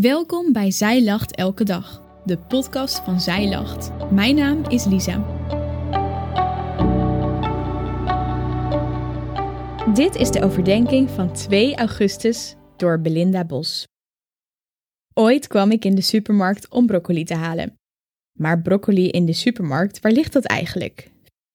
Welkom bij Zij Lacht Elke Dag, de podcast van Zij Lacht. Mijn naam is Lisa. Dit is de overdenking van 2 augustus door Belinda Bos. Ooit kwam ik in de supermarkt om broccoli te halen. Maar broccoli in de supermarkt, waar ligt dat eigenlijk?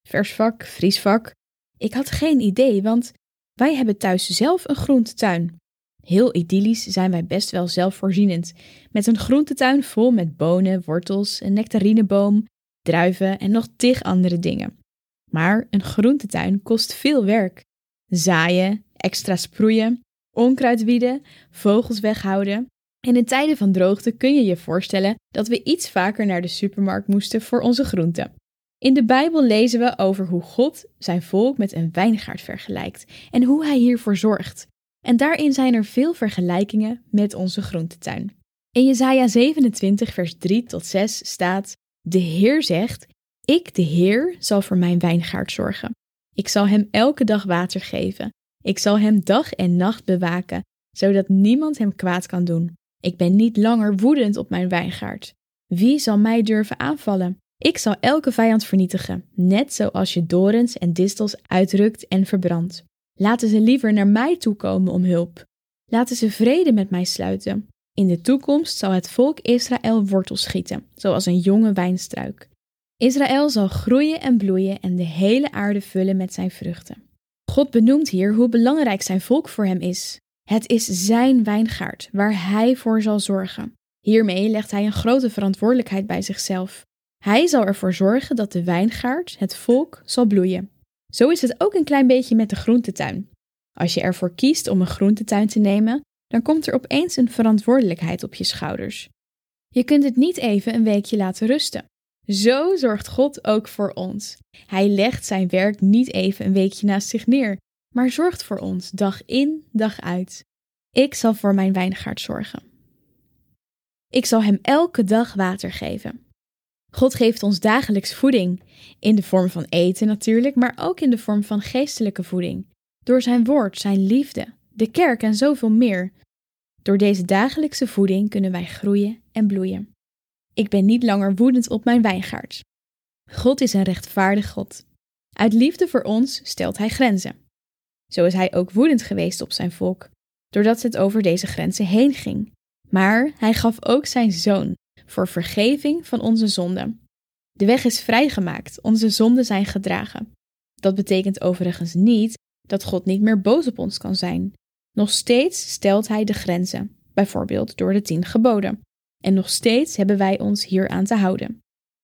Versvak, vriesvak? Ik had geen idee, want wij hebben thuis zelf een groentetuin. Heel idyllisch zijn wij best wel zelfvoorzienend, met een groentetuin vol met bonen, wortels, een nectarineboom, druiven en nog tig andere dingen. Maar een groentetuin kost veel werk. Zaaien, extra sproeien, onkruid wieden, vogels weghouden. En in tijden van droogte kun je je voorstellen dat we iets vaker naar de supermarkt moesten voor onze groenten. In de Bijbel lezen we over hoe God zijn volk met een wijngaard vergelijkt en hoe hij hiervoor zorgt. En daarin zijn er veel vergelijkingen met onze groentetuin. In Jesaja 27 vers 3 tot 6 staat: De Heer zegt: Ik, de Heer, zal voor mijn wijngaard zorgen. Ik zal hem elke dag water geven. Ik zal hem dag en nacht bewaken, zodat niemand hem kwaad kan doen. Ik ben niet langer woedend op mijn wijngaard. Wie zal mij durven aanvallen? Ik zal elke vijand vernietigen, net zoals je dorens en distels uitrukt en verbrandt. Laten ze liever naar mij toekomen om hulp. Laten ze vrede met mij sluiten. In de toekomst zal het volk Israël wortels schieten, zoals een jonge wijnstruik. Israël zal groeien en bloeien en de hele aarde vullen met zijn vruchten. God benoemt hier hoe belangrijk zijn volk voor hem is. Het is zijn wijngaard waar hij voor zal zorgen. Hiermee legt hij een grote verantwoordelijkheid bij zichzelf. Hij zal ervoor zorgen dat de wijngaard, het volk, zal bloeien. Zo is het ook een klein beetje met de groentetuin. Als je ervoor kiest om een groentetuin te nemen, dan komt er opeens een verantwoordelijkheid op je schouders. Je kunt het niet even een weekje laten rusten. Zo zorgt God ook voor ons. Hij legt zijn werk niet even een weekje naast zich neer, maar zorgt voor ons dag in, dag uit. Ik zal voor mijn wijngaard zorgen. Ik zal hem elke dag water geven. God geeft ons dagelijks voeding, in de vorm van eten natuurlijk, maar ook in de vorm van geestelijke voeding, door zijn woord, zijn liefde, de kerk en zoveel meer. Door deze dagelijkse voeding kunnen wij groeien en bloeien. Ik ben niet langer woedend op mijn wijngaard. God is een rechtvaardig God. Uit liefde voor ons stelt hij grenzen. Zo is hij ook woedend geweest op zijn volk, doordat het over deze grenzen heen ging. Maar hij gaf ook zijn zoon, voor vergeving van onze zonden. De weg is vrijgemaakt, onze zonden zijn gedragen. Dat betekent overigens niet dat God niet meer boos op ons kan zijn. Nog steeds stelt Hij de grenzen, bijvoorbeeld door de tien geboden. En nog steeds hebben wij ons hier aan te houden.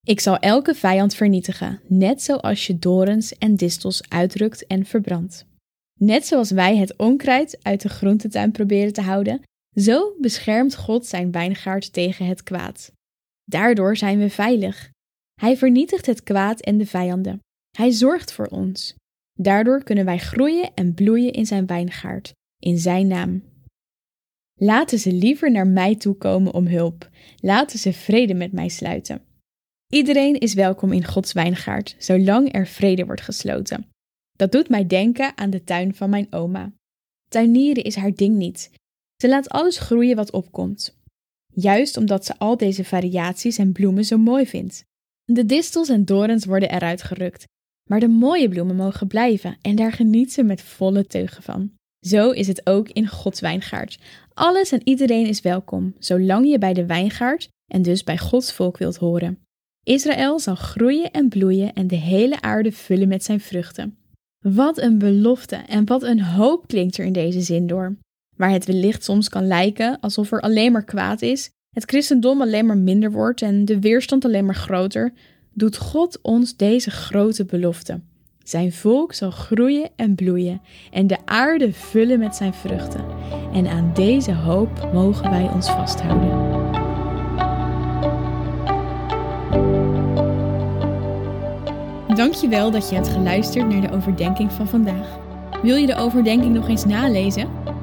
Ik zal elke vijand vernietigen, net zoals je dorens en distels uitrukt en verbrandt. Net zoals wij het onkruid uit de groentetuin proberen te houden, zo beschermt God zijn wijngaard tegen het kwaad. Daardoor zijn we veilig. Hij vernietigt het kwaad en de vijanden. Hij zorgt voor ons. Daardoor kunnen wij groeien en bloeien in zijn wijngaard, in zijn naam. Laten ze liever naar mij toe komen om hulp. Laten ze vrede met mij sluiten. Iedereen is welkom in Gods wijngaard, zolang er vrede wordt gesloten. Dat doet mij denken aan de tuin van mijn oma. Tuinieren is haar ding niet. Ze laat alles groeien wat opkomt. Juist omdat ze al deze variaties en bloemen zo mooi vindt. De distels en dorens worden eruit gerukt, maar de mooie bloemen mogen blijven en daar geniet ze met volle teugen van. Zo is het ook in Gods wijngaard. Alles en iedereen is welkom, zolang je bij de wijngaard en dus bij Gods volk wilt horen. Israël zal groeien en bloeien en de hele aarde vullen met zijn vruchten. Wat een belofte en wat een hoop klinkt er in deze zin door. Waar het wellicht soms kan lijken alsof er alleen maar kwaad is, het christendom alleen maar minder wordt en de weerstand alleen maar groter, doet God ons deze grote belofte. Zijn volk zal groeien en bloeien en de aarde vullen met zijn vruchten. En aan deze hoop mogen wij ons vasthouden. Dankjewel dat je hebt geluisterd naar de overdenking van vandaag. Wil je de overdenking nog eens nalezen?